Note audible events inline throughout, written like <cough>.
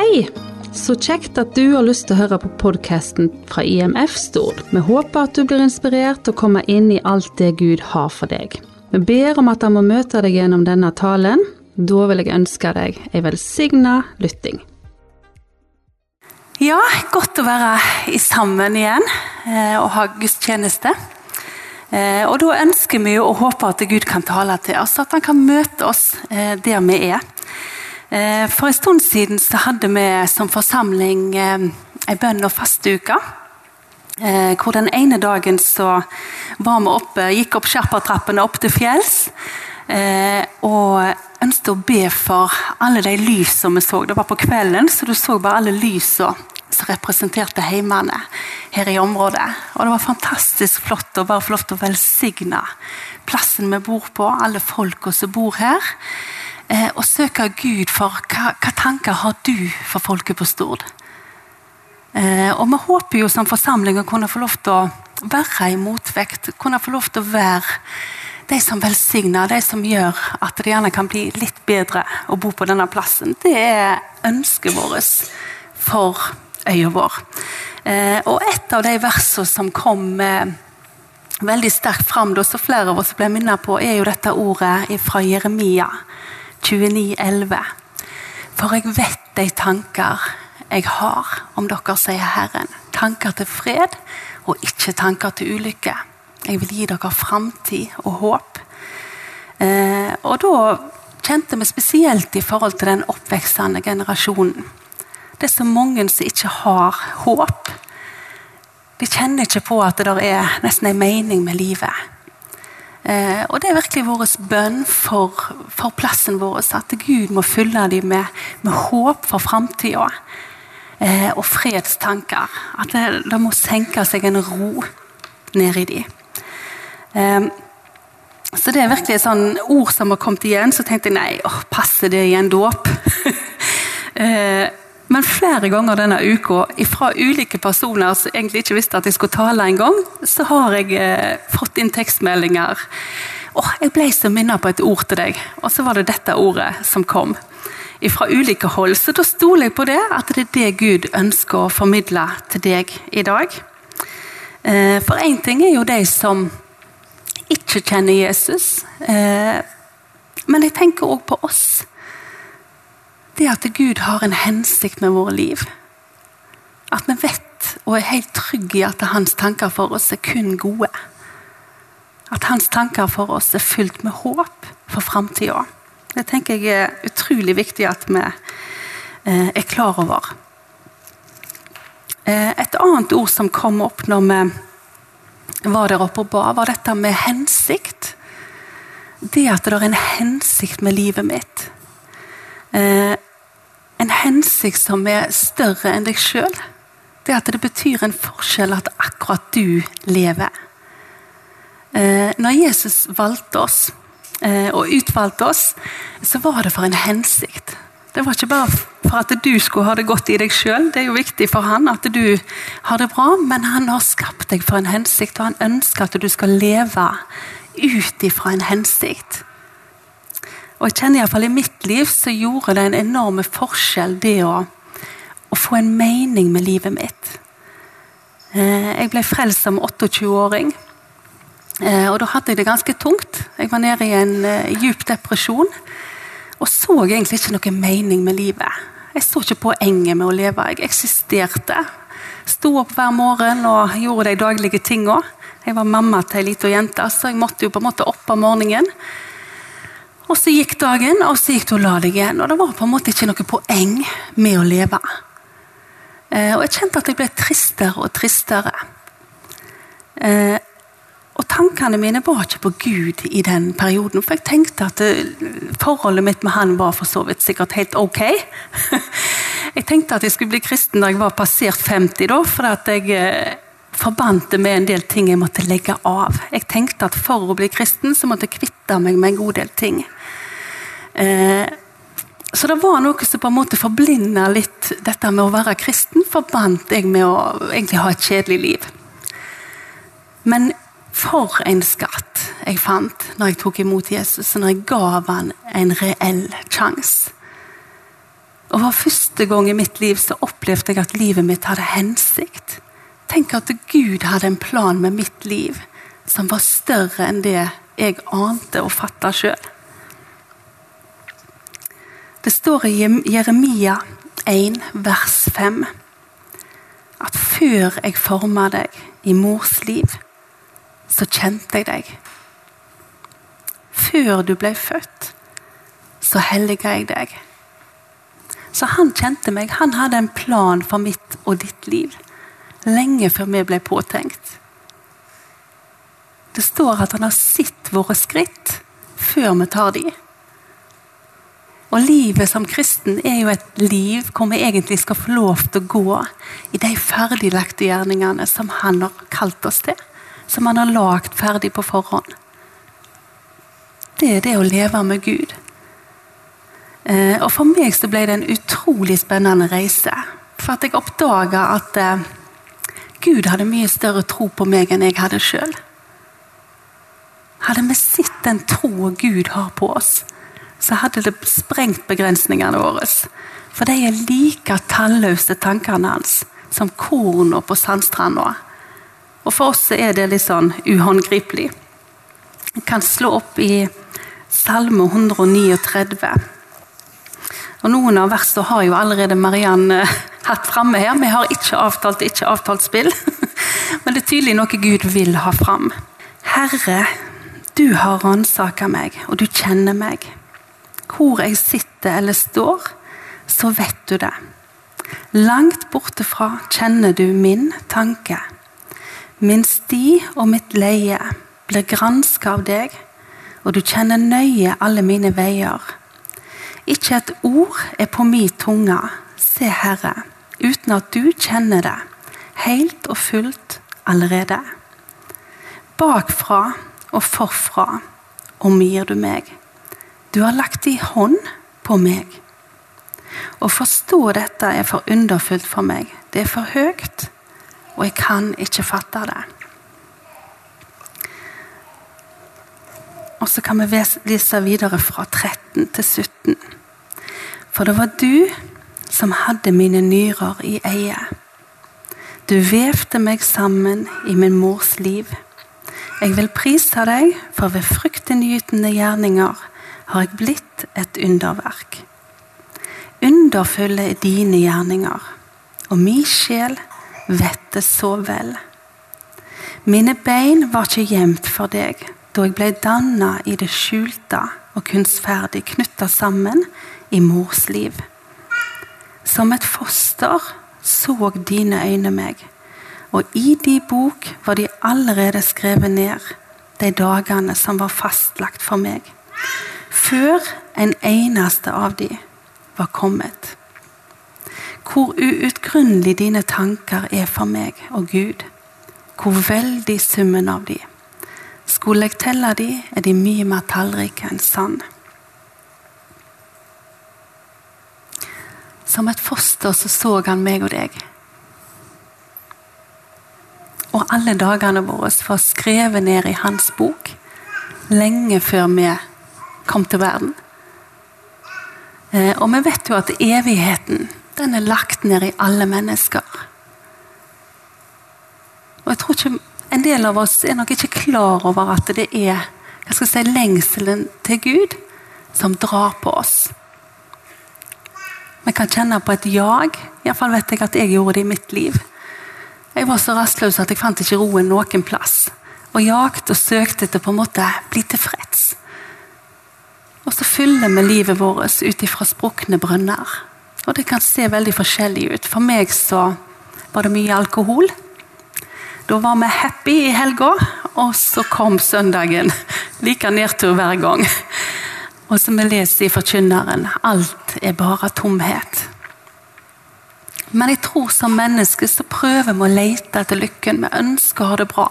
Hei! Så kjekt at du har lyst til å høre på podkasten fra IMF Stord. Vi håper at du blir inspirert og kommer inn i alt det Gud har for deg. Vi ber om at han må møte deg gjennom denne talen. Da vil jeg ønske deg ei velsigna lytting. Ja, godt å være sammen igjen eh, og ha gudstjeneste. Eh, og da ønsker vi jo og håper at Gud kan tale til oss, at han kan møte oss eh, der vi er. Eh, for en stund siden så hadde vi som forsamling eh, ei bønn- og fasteuke. Eh, hvor den ene dagen så var vi oppe, gikk opp Sherpatrappene opp til fjells. Og ønsket å be for alle de lysene vi så. Det var på kvelden, så du så bare alle lysene som representerte heimene her i området. Og Det var fantastisk flott å bare få lov til å velsigne plassen vi bor på, alle folka som bor her eh, og søke Gud for hva, hva, tanker har du for folket på Stord. Eh, og vi håper jo som forsamling å kunne få lov til å være i motvekt. Kunne få lov til å være de som velsigner, de som gjør at det gjerne kan bli litt bedre å bo på denne plassen. Det er ønsket vårt for øya vår. Eh, og et av de versene som kom eh, veldig sterkt fram, da, så flere av oss ble minnet på, er jo dette ordet fra Jeremia 29,11. For jeg vet de tanker jeg har om dere, sier Herren. Tanker til fred og ikke tanker til ulykke. Jeg vil gi dere framtid og håp. Eh, og da kjente vi spesielt i forhold til den oppvekstende generasjonen. Det er så mange som ikke har håp. De kjenner ikke på at det er nesten en mening med livet. Eh, og Det er virkelig vår bønn for, for, plassen vår, at Gud må fylle dem med, med håp for framtida. Eh, og fredstanker. At det, det, må senke seg en ro ned i dem. Eh, så det er virkelig et sånn ord som har kommet igjen. Så tenkte jeg nei, åh, passer det i en dåp? <laughs> men flere ganger denne uka, fra ulike personer som egentlig ikke visste at jeg skulle tale en gang, så har jeg eh, fått inn tekstmeldinger. Åh, jeg ble så minnet på et ord til deg, og så var det dette ordet som kom. Fra ulike hold. Så da stoler jeg på det, at det er det Gud ønsker å formidle til deg i dag. Eh, for én ting er jo de som ikke kjenner Jesus. Eh, men jeg tenker òg på oss det at Gud har en hensikt med våre liv. At vi vet og er helt trygge i at hans tanker for oss er kun gode. At hans tanker for oss er fylt med håp for framtida. Det tenker jeg er utrolig viktig at vi eh, er klar over. Eh, et annet ord som kom opp når vi var der oppe og ba, var dette med hensikt. Det at det er en hensikt med livet mitt. En hensikt som er større enn deg sjøl. Det at det betyr en forskjell at akkurat du lever. Eh, når Jesus valgte oss eh, og utvalgte oss, så var det for en hensikt. Det var ikke bare for at du skulle ha det godt i deg sjøl, det er jo viktig for han at du har det bra, men han har skapt deg for en hensikt, og han ønsker at du skal leve ut ifra en hensikt. Og jeg kjenner iallfall i mitt liv så gjorde det en enorm forskjell, det å, å få en mening med livet mitt. Eh, jeg ble frelst som 28-åring. Eh, og da hadde jeg det ganske tungt. Jeg var nede i en uh, djup depresjon. Og så egentlig ikke noe mening med livet. Jeg så ikke poenget med å leve. Jeg eksisterte. Sto opp hver morgen og gjorde de daglige tinga. Jeg var mamma til ei lita jente, så jeg måtte jo på en måte opp om morgenen. Og så gikk dagen, og så gikk du og la deg igjen. Og det var på en måte ikke noe poeng med å leve. Eh, og jeg kjente at jeg ble tristere og tristere. Eh, og tankene mine var ikke på Gud i den perioden. For jeg tenkte at eh, forholdet mitt med han var for så vidt sikkert helt ok. <laughs> jeg tenkte at jeg skulle bli kristen da jeg var passert 50, da, for at jeg forbandt det med en del ting jeg måtte legge av. Jeg tenkte at for å bli kristen så måtte jeg kvitte meg med en god del ting. Eh, så det var noe som på en måte forblinda litt dette med å være kristen. Forbandt jeg med å egentlig ha et kjedelig liv. Men for en skatt jeg fant når jeg tok imot Jesus, og når jeg gav han en reell sjanse. Og for første gang i mitt liv så opplevde jeg at livet mitt hadde hensikt. Tenk at Gud hadde en plan med mitt liv som var større enn det jeg ante og fatta sjøl. Det står i Jeremia 1, vers 5 at før jeg forma deg i mors liv, så kjente jeg deg. Før du ble født, så helliga jeg deg. Så han kjente meg. Han hadde en plan for mitt og ditt liv. Lenge før vi ble påtenkt. Det står at han har sett våre skritt før vi tar de. Og livet som kristen er jo et liv hvor vi egentlig skal få lov til å gå i de ferdiglagte gjerningene som han har kalt oss til. Som han har lagd ferdig på forhånd. Det er det å leve med Gud. Eh, og For meg så ble det en utrolig spennende reise. For at jeg oppdaga at eh, Gud hadde mye større tro på meg enn jeg hadde sjøl. Hadde vi sett den troa Gud har på oss, så hadde det sprengt begrensningene våre. For de er like talløse, tankene hans, som korna på sandstranda. Og for oss er det litt sånn uhåndgripelig. vi kan slå opp i Salme 139. Og Noen av versene har jo allerede Marianne <laughs> hatt framme her. Vi har ikke avtalt ikke avtalt spill. <laughs> Men det er tydelig noe Gud vil ha fram. Herre, du har ransaka meg, og du kjenner meg. Hvor jeg sitter eller står, så vet du det. Langt bortefra kjenner du min tanke. Min sti og mitt leie blir granska av deg, og du kjenner nøye alle mine veier. Ikke et ord er på mi tunge, se Herre, uten at du kjenner det, helt og fullt allerede. Bakfra og forfra omgir du meg. Du har lagt din hånd på meg. Å forstå dette er for underfullt for meg. Det er for høyt, og jeg kan ikke fatte det. Og så kan vi lese videre fra 13 til 17. For det var du som hadde mine nyrer i eie. Du vevde meg sammen i min mors liv. Jeg vil prise deg, for ved fryktinngytende gjerninger har jeg blitt et underverk. Underfulle er dine gjerninger, og min sjel vet det så vel. Mine bein var ikke gjemt for deg da jeg ble danna i det skjulte og kunstferdig knytta sammen i mors liv. Som et foster så dine øyne meg, og i de bok var de allerede skrevet ned, de dagene som var fastlagt for meg før en eneste av de var kommet. Hvor uutgrunnelig dine tanker er for meg og Gud. Hvor veldig summen av de. Skulle jeg telle de, er de mye mer tallrike enn sand. Som et foster så, så han meg og deg. Og alle dagene våre var skrevet ned i hans bok lenge før vi kom til verden. Eh, og vi vet jo at evigheten den er lagt ned i alle mennesker. Og jeg tror ikke En del av oss er nok ikke klar over at det er jeg skal si, lengselen til Gud som drar på oss. Vi kan kjenne på et jag. Iallfall vet jeg at jeg gjorde det i mitt liv. Jeg var så rastløs at jeg fant ikke roen noen plass. Og jagte og søkte etter på en måte bli tilfreds. Og så fyller vi livet vårt ut ifra sprukne brønner. Og det kan se veldig forskjellig ut. For meg så var det mye alkohol. Da var vi happy i helga, og så kom søndagen. Like nedtur hver gang. Og som vi leser i Forkynneren, alt er bare tomhet. Men jeg tror som mennesker så prøver vi å lete etter lykken. Vi ønsker å ha det bra.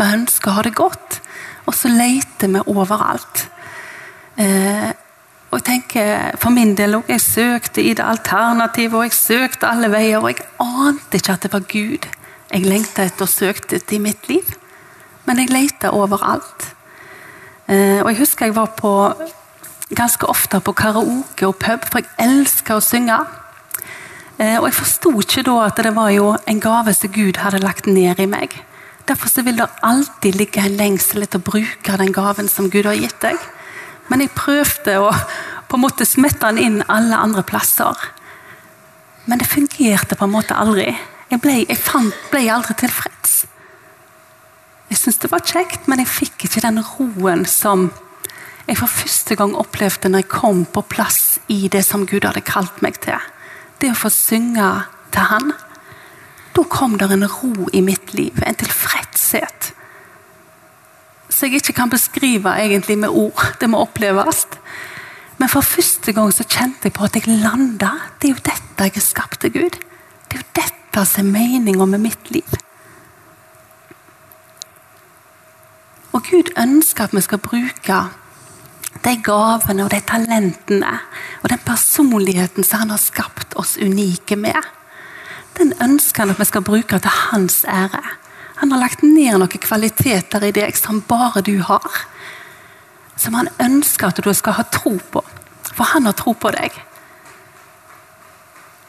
Vi ønsker å ha det godt. Og så leter vi overalt. Eh, og jeg tenker, For min del òg. Jeg søkte i det alternativet, og jeg søkte alle veier. Og jeg ante ikke at det var Gud jeg lengta etter og søkte etter i mitt liv. Men jeg leita overalt. Eh, og jeg husker jeg var på ganske ofte på karaoke og pub, for jeg elsker å synge. Eh, og jeg forsto ikke da at det var jo en gave som Gud hadde lagt ned i meg. Derfor vil det alltid ligge en lengsel etter å bruke den gaven som Gud har gitt deg. Men jeg prøvde å på en måte smette den inn alle andre plasser. Men det fungerte på en måte aldri. Jeg ble, jeg fant, ble aldri tilfreds. Jeg syntes det var kjekt, men jeg fikk ikke den roen som jeg for første gang opplevde når jeg kom på plass i det som Gud hadde kalt meg til. Det å få synge til Han. Da kom det en ro i mitt liv, en tilfredshet. Så jeg ikke kan beskrive egentlig med ord. Det må oppleves. Men for første gang så kjente jeg på at jeg landa. Det er jo dette jeg er skapt til Gud. Det er jo dette som er meninga med mitt liv. Og Gud ønsker at vi skal bruke de gavene og de talentene og den personligheten som han har skapt oss unike med, den ønsker han at vi skal bruke til hans ære. Han har lagt ned noen kvaliteter i deg som bare du har. Som han ønsker at du skal ha tro på. For han har tro på deg.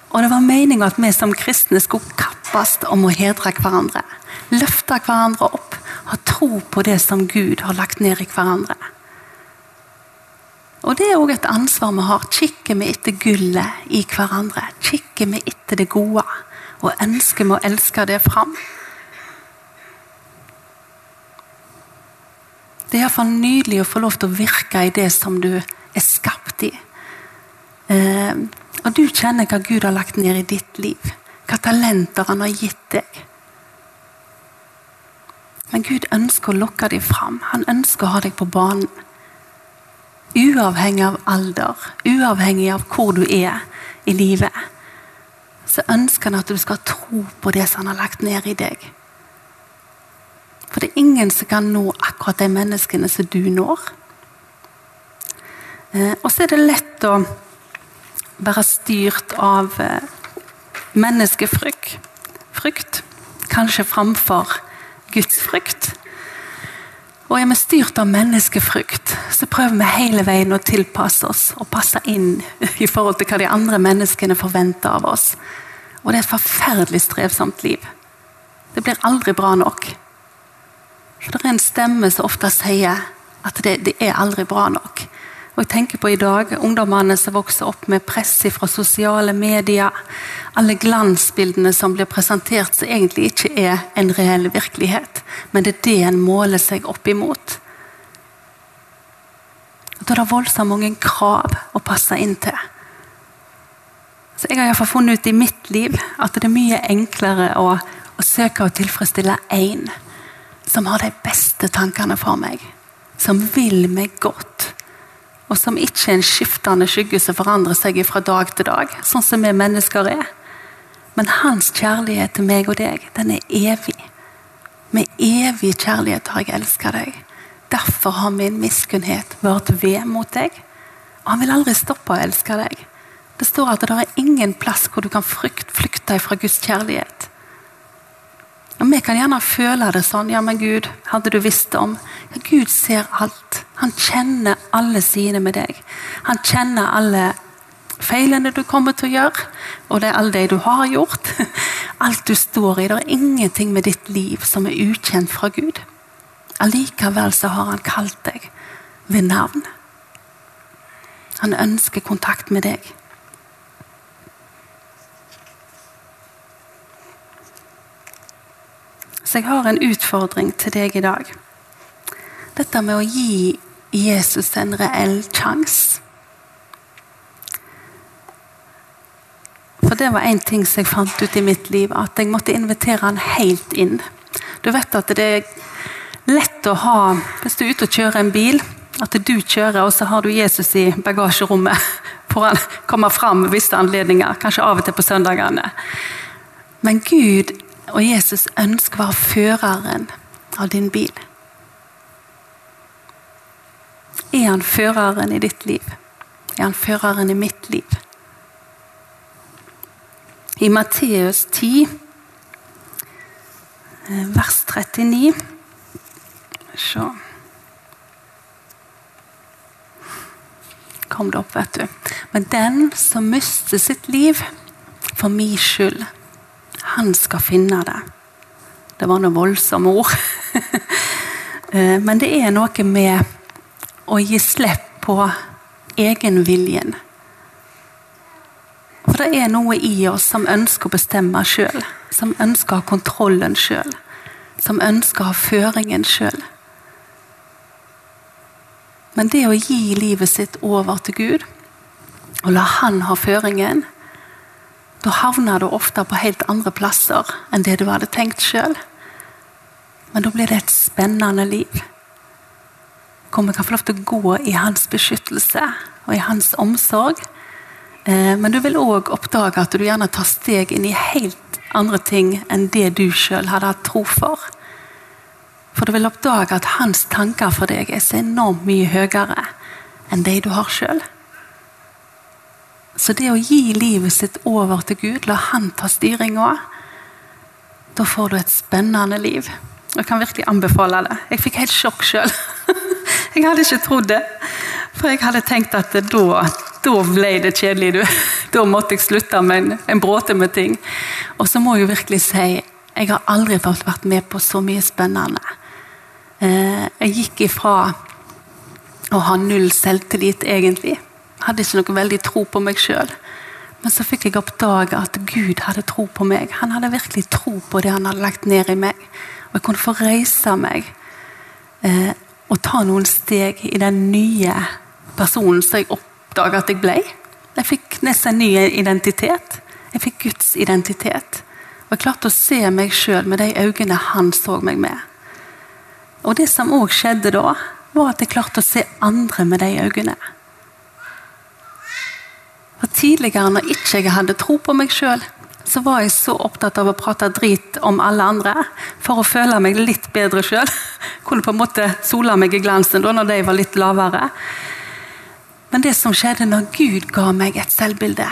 Og det var meninga at vi som kristne skulle kappes om å hedre hverandre. Løfte hverandre opp. Ha tro på det som Gud har lagt ned i hverandre. Og Det er òg et ansvar vi har. Kikker vi etter gullet i hverandre? Kikker vi etter det gode? Og ønsker vi å elske det fram? Det er iallfall nydelig å få lov til å virke i det som du er skapt i. Eh, og du kjenner hva Gud har lagt ned i ditt liv. Hva talenter han har gitt deg. Men Gud ønsker å lokke deg fram. Han ønsker å ha deg på banen. Uavhengig av alder, uavhengig av hvor du er i livet, så ønsker han at du skal tro på det som han har lagt ned i deg. For det er ingen som kan nå akkurat de menneskene som du når. Eh, og så er det lett å være styrt av eh, menneskefrykt. Frykt. Kanskje framfor Guds frykt. Og er vi styrt av menneskefrykt, så prøver vi hele veien å tilpasse oss og passe inn i forhold til hva de andre menneskene forventer av oss. Og det er et forferdelig strevsomt liv. Det blir aldri bra nok. For det er en stemme som ofte sier at det, det er aldri bra nok. Og jeg tenker på i dag, Ungdommene som vokser opp med press fra sosiale medier. Alle glansbildene som blir presentert som egentlig ikke er en reell virkelighet. Men det er det en måler seg opp imot. Og Da er det voldsomt mange krav å passe inn til. Så Jeg har i hvert fall funnet ut i mitt liv at det er mye enklere å, å søke å tilfredsstille én som har de beste tankene for meg. Som vil meg godt og som ikke er en skiftende skygge som forandrer seg fra dag til dag, sånn som vi mennesker er. Men hans kjærlighet til meg og deg, den er evig. Med evig kjærlighet har jeg elska deg. Derfor har min miskunnhet vært ved mot deg. Og han vil aldri stoppe å elske deg. Det står at det er ingen plass hvor du kan flykte fra Guds kjærlighet. Og Vi kan gjerne føle det sånn. Ja, men Gud, hadde du visst om? Ja, Gud ser alt. Han kjenner alle sine med deg. Han kjenner alle feilene du kommer til å gjøre, og det er alle de du har gjort. <laughs> Alt du står i. Det er ingenting med ditt liv som er ukjent fra Gud. Allikevel så har han kalt deg ved navn. Han ønsker kontakt med deg. Så jeg har en utfordring til deg i dag. Dette med å gi Jesus en reell sjanse. For det var én ting som jeg fant ut i mitt liv, at jeg måtte invitere han helt inn. Du vet at det er lett å ha Hvis du er ute og kjører en bil, at du kjører, og så har du Jesus i bagasjerommet <laughs> for han kommer fram ved visse anledninger, kanskje av og til på søndagene. Men Gud og Jesus ønsker å være føreren av din bil. Er han føreren i ditt liv? Er han føreren i mitt liv? I Matteus 10, eh, vers 39 Se kom det opp, vet du. Men den som mister sitt liv for min skyld, han skal finne det. Det var noen voldsomme ord. <laughs> Eh, men det er noe med å gi slipp på egenviljen. For det er noe i oss som ønsker å bestemme sjøl. Som ønsker å ha kontrollen sjøl. Som ønsker å ha føringen sjøl. Men det å gi livet sitt over til Gud, og la Han ha føringen, da havner du ofte på helt andre plasser enn det du hadde tenkt sjøl. Men da blir det et spennende liv. Hvor vi kan få lov til å gå i hans beskyttelse og i hans omsorg. Eh, men du vil òg oppdage at du gjerne tar steg inn i helt andre ting enn det du sjøl hadde hatt tro for. For du vil oppdage at hans tanker for deg er så enormt mye høyere enn de du har sjøl. Så det å gi livet sitt over til Gud, la han ta styringa, da får du et spennende liv. Jeg kan virkelig anbefale det. Jeg fikk helt sjokk sjøl. <laughs> Jeg hadde ikke trodd det. For jeg hadde tenkt at da, da ble det kjedelig. Du. <laughs> Da måtte jeg slutte med en, en bråte med ting. Og så må jeg jo virkelig si jeg har aldri vært med på så mye spennende. Eh, jeg gikk ifra å ha null selvtillit, egentlig. Hadde ikke noe veldig tro på meg sjøl. Men så fikk jeg oppdage at Gud hadde tro på meg. Han hadde virkelig tro på det han hadde lagt ned i meg. Og jeg kunne få reise meg eh, og ta noen steg i den nye personen som jeg oppdaga at jeg ble. Jeg fikk nesten en ny identitet. Jeg fikk Guds identitet. Og jeg klarte å se meg sjøl med de øynene han så meg med. Og det som òg skjedde da, var at jeg klarte å se andre med de øynene. Tidligere, når ikke jeg hadde tro på meg sjøl, så var jeg så opptatt av å prate drit om alle andre for å føle meg litt bedre sjøl. <laughs> Kunne på en måte sole meg i glansen da når de var litt lavere. Men det som skjedde når Gud ga meg et selvbilde,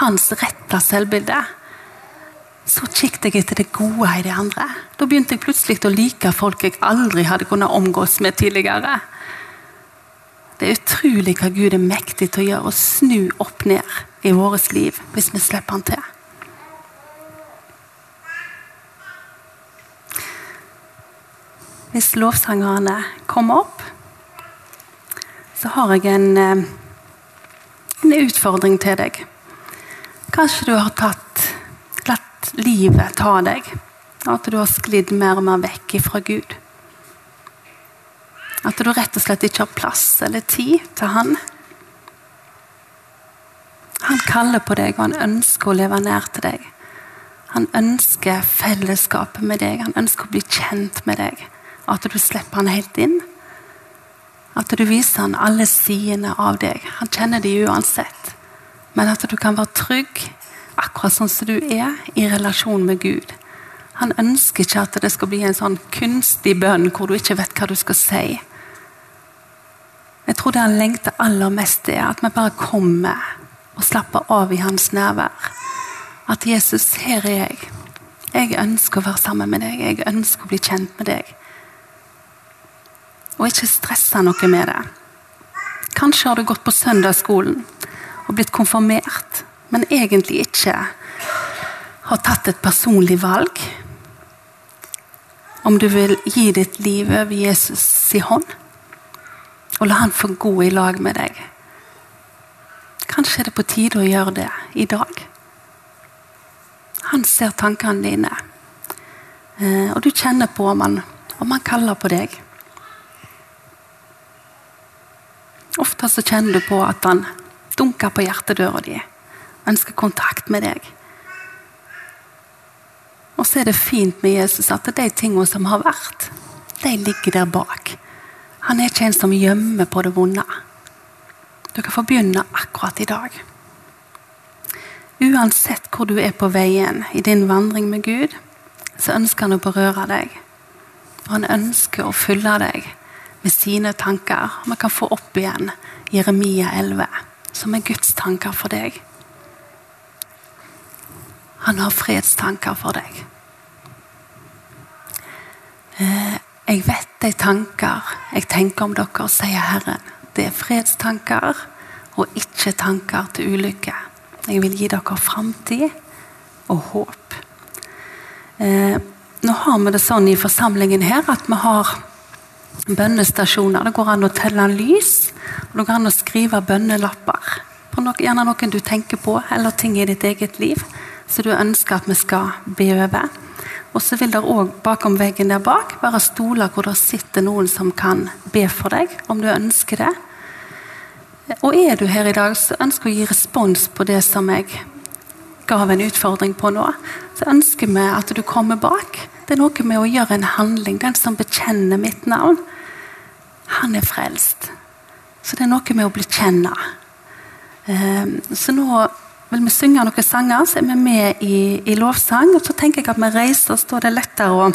hans rette selvbilde, så kikket jeg etter det gode i det andre. Da begynte jeg plutselig å like folk jeg aldri hadde kunnet omgås med tidligere. Det er utrolig hva Gud er mektig til å gjøre, å snu opp ned i vårt liv hvis vi slipper han til. Hvis lovsangerne kommer opp, så har jeg en, eh, en utfordring til deg. Kanskje du har tatt, latt livet ta deg. At du har sklidd mer og mer vekk fra Gud. At du rett og slett ikke har plass eller tid til Han. Kaller på deg, og han ønsker å leve nær til deg. Han ønsker fellesskapet med deg, han ønsker å bli kjent med deg. At du slipper han helt inn. At du viser han alle sidene av deg. Han kjenner de uansett. Men at du kan være trygg akkurat sånn som du er i relasjon med Gud. Han ønsker ikke at det skal bli en sånn kunstig bønn hvor du ikke vet hva du skal si. Jeg tror det han lengter aller mest, er at vi bare kommer og slapper av i hans nærvær. At Jesus, her er jeg. Jeg ønsker å være sammen med deg. Jeg ønsker å bli kjent med deg og ikke stresse noe med det. Kanskje har du gått på søndagsskolen og blitt konfirmert, men egentlig ikke har tatt et personlig valg. Om du vil gi ditt liv over Jesus i hånd, og la han få gå i lag med deg. Kanskje er det på tide å gjøre det i dag. Han ser tankene dine, eh, og du kjenner på han, om han kaller på deg. Ofte så kjenner du på at han dunker på hjertedøra di, ønsker kontakt med deg. Og så er det fint med Jesus at de tingene som har vært, de ligger der bak. Han er ikke en som gjemmer på det vonde. Du kan få begynne akkurat i dag. Uansett hvor du er på veien i din vandring med Gud, så ønsker han å berøre deg. Og han ønsker å fylle deg med sine tanker. Vi kan få opp igjen Jeremia 11, som er Guds tanker for deg. Han har fredstanker for deg. Eh, jeg vet de tanker jeg tenker om dere, sier Herren. Det er fredstanker og ikke tanker til ulykke. Jeg vil gi dere framtid og håp. Eh, nå har vi det sånn i forsamlingen her at vi har bønnestasjoner. Det går an å telle lys, og det går an å skrive bønnelapper. På noe, gjerne noen du tenker på, eller ting i ditt eget liv som du ønsker at vi skal be over. Og så vil det òg bakom veggen der bak være stoler hvor det sitter noen som kan be for deg, om du ønsker det. Og er du her i dag så ønsker å gi respons på det som jeg gav en utfordring på nå, så ønsker vi at du kommer bak. Det er noe med å gjøre en handling. Den som bekjenner mitt navn, han er frelst. Så det er noe med å bli kjenne. Ehm, så nå vil vi synge noen sanger, så er vi med i, i lovsang. og Så tenker jeg at vi reiser oss, da er det lettere å,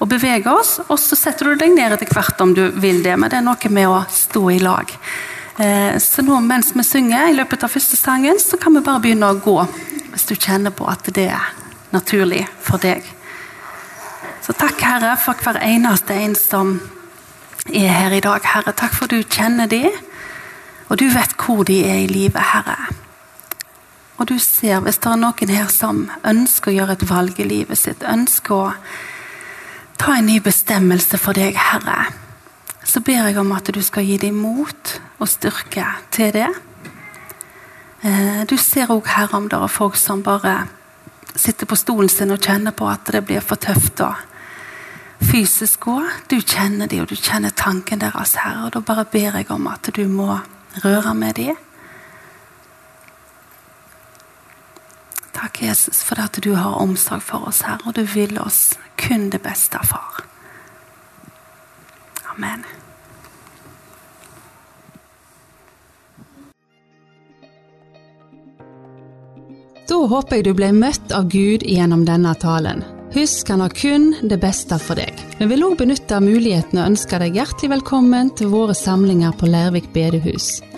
å bevege oss. Og så setter du deg ned etter hvert om du vil det, men det er noe med å stå i lag. Eh, så nå mens vi synger i løpet av første sangen, så kan vi bare begynne å gå. Hvis du kjenner på at det er naturlig for deg. Så takk, Herre, for hver eneste en som er her i dag. Herre, takk for du kjenner dem, og du vet hvor de er i livet, Herre. Og du ser, hvis det er noen her som ønsker å gjøre et valg i livet sitt, ønsker å ta en ny bestemmelse for deg, Herre, så ber jeg om at du skal gi dem mot og styrke til det. Eh, du ser òg, her om det er folk som bare sitter på stolen sin og kjenner på at det blir for tøft. å fysisk gå. Du kjenner dem, og du kjenner tanken deres, her. Og da bare ber jeg om at du må røre med dem. Takk, Jesus, for at du har omsorg for oss, her, og du vil oss kun det beste, Far. Amen. Da håper jeg du ble møtt av Gud gjennom denne talen. Husk, han har kun det beste for deg. Vi vil òg benytte muligheten og ønske deg hjertelig velkommen til våre samlinger på Lærvik bedehus.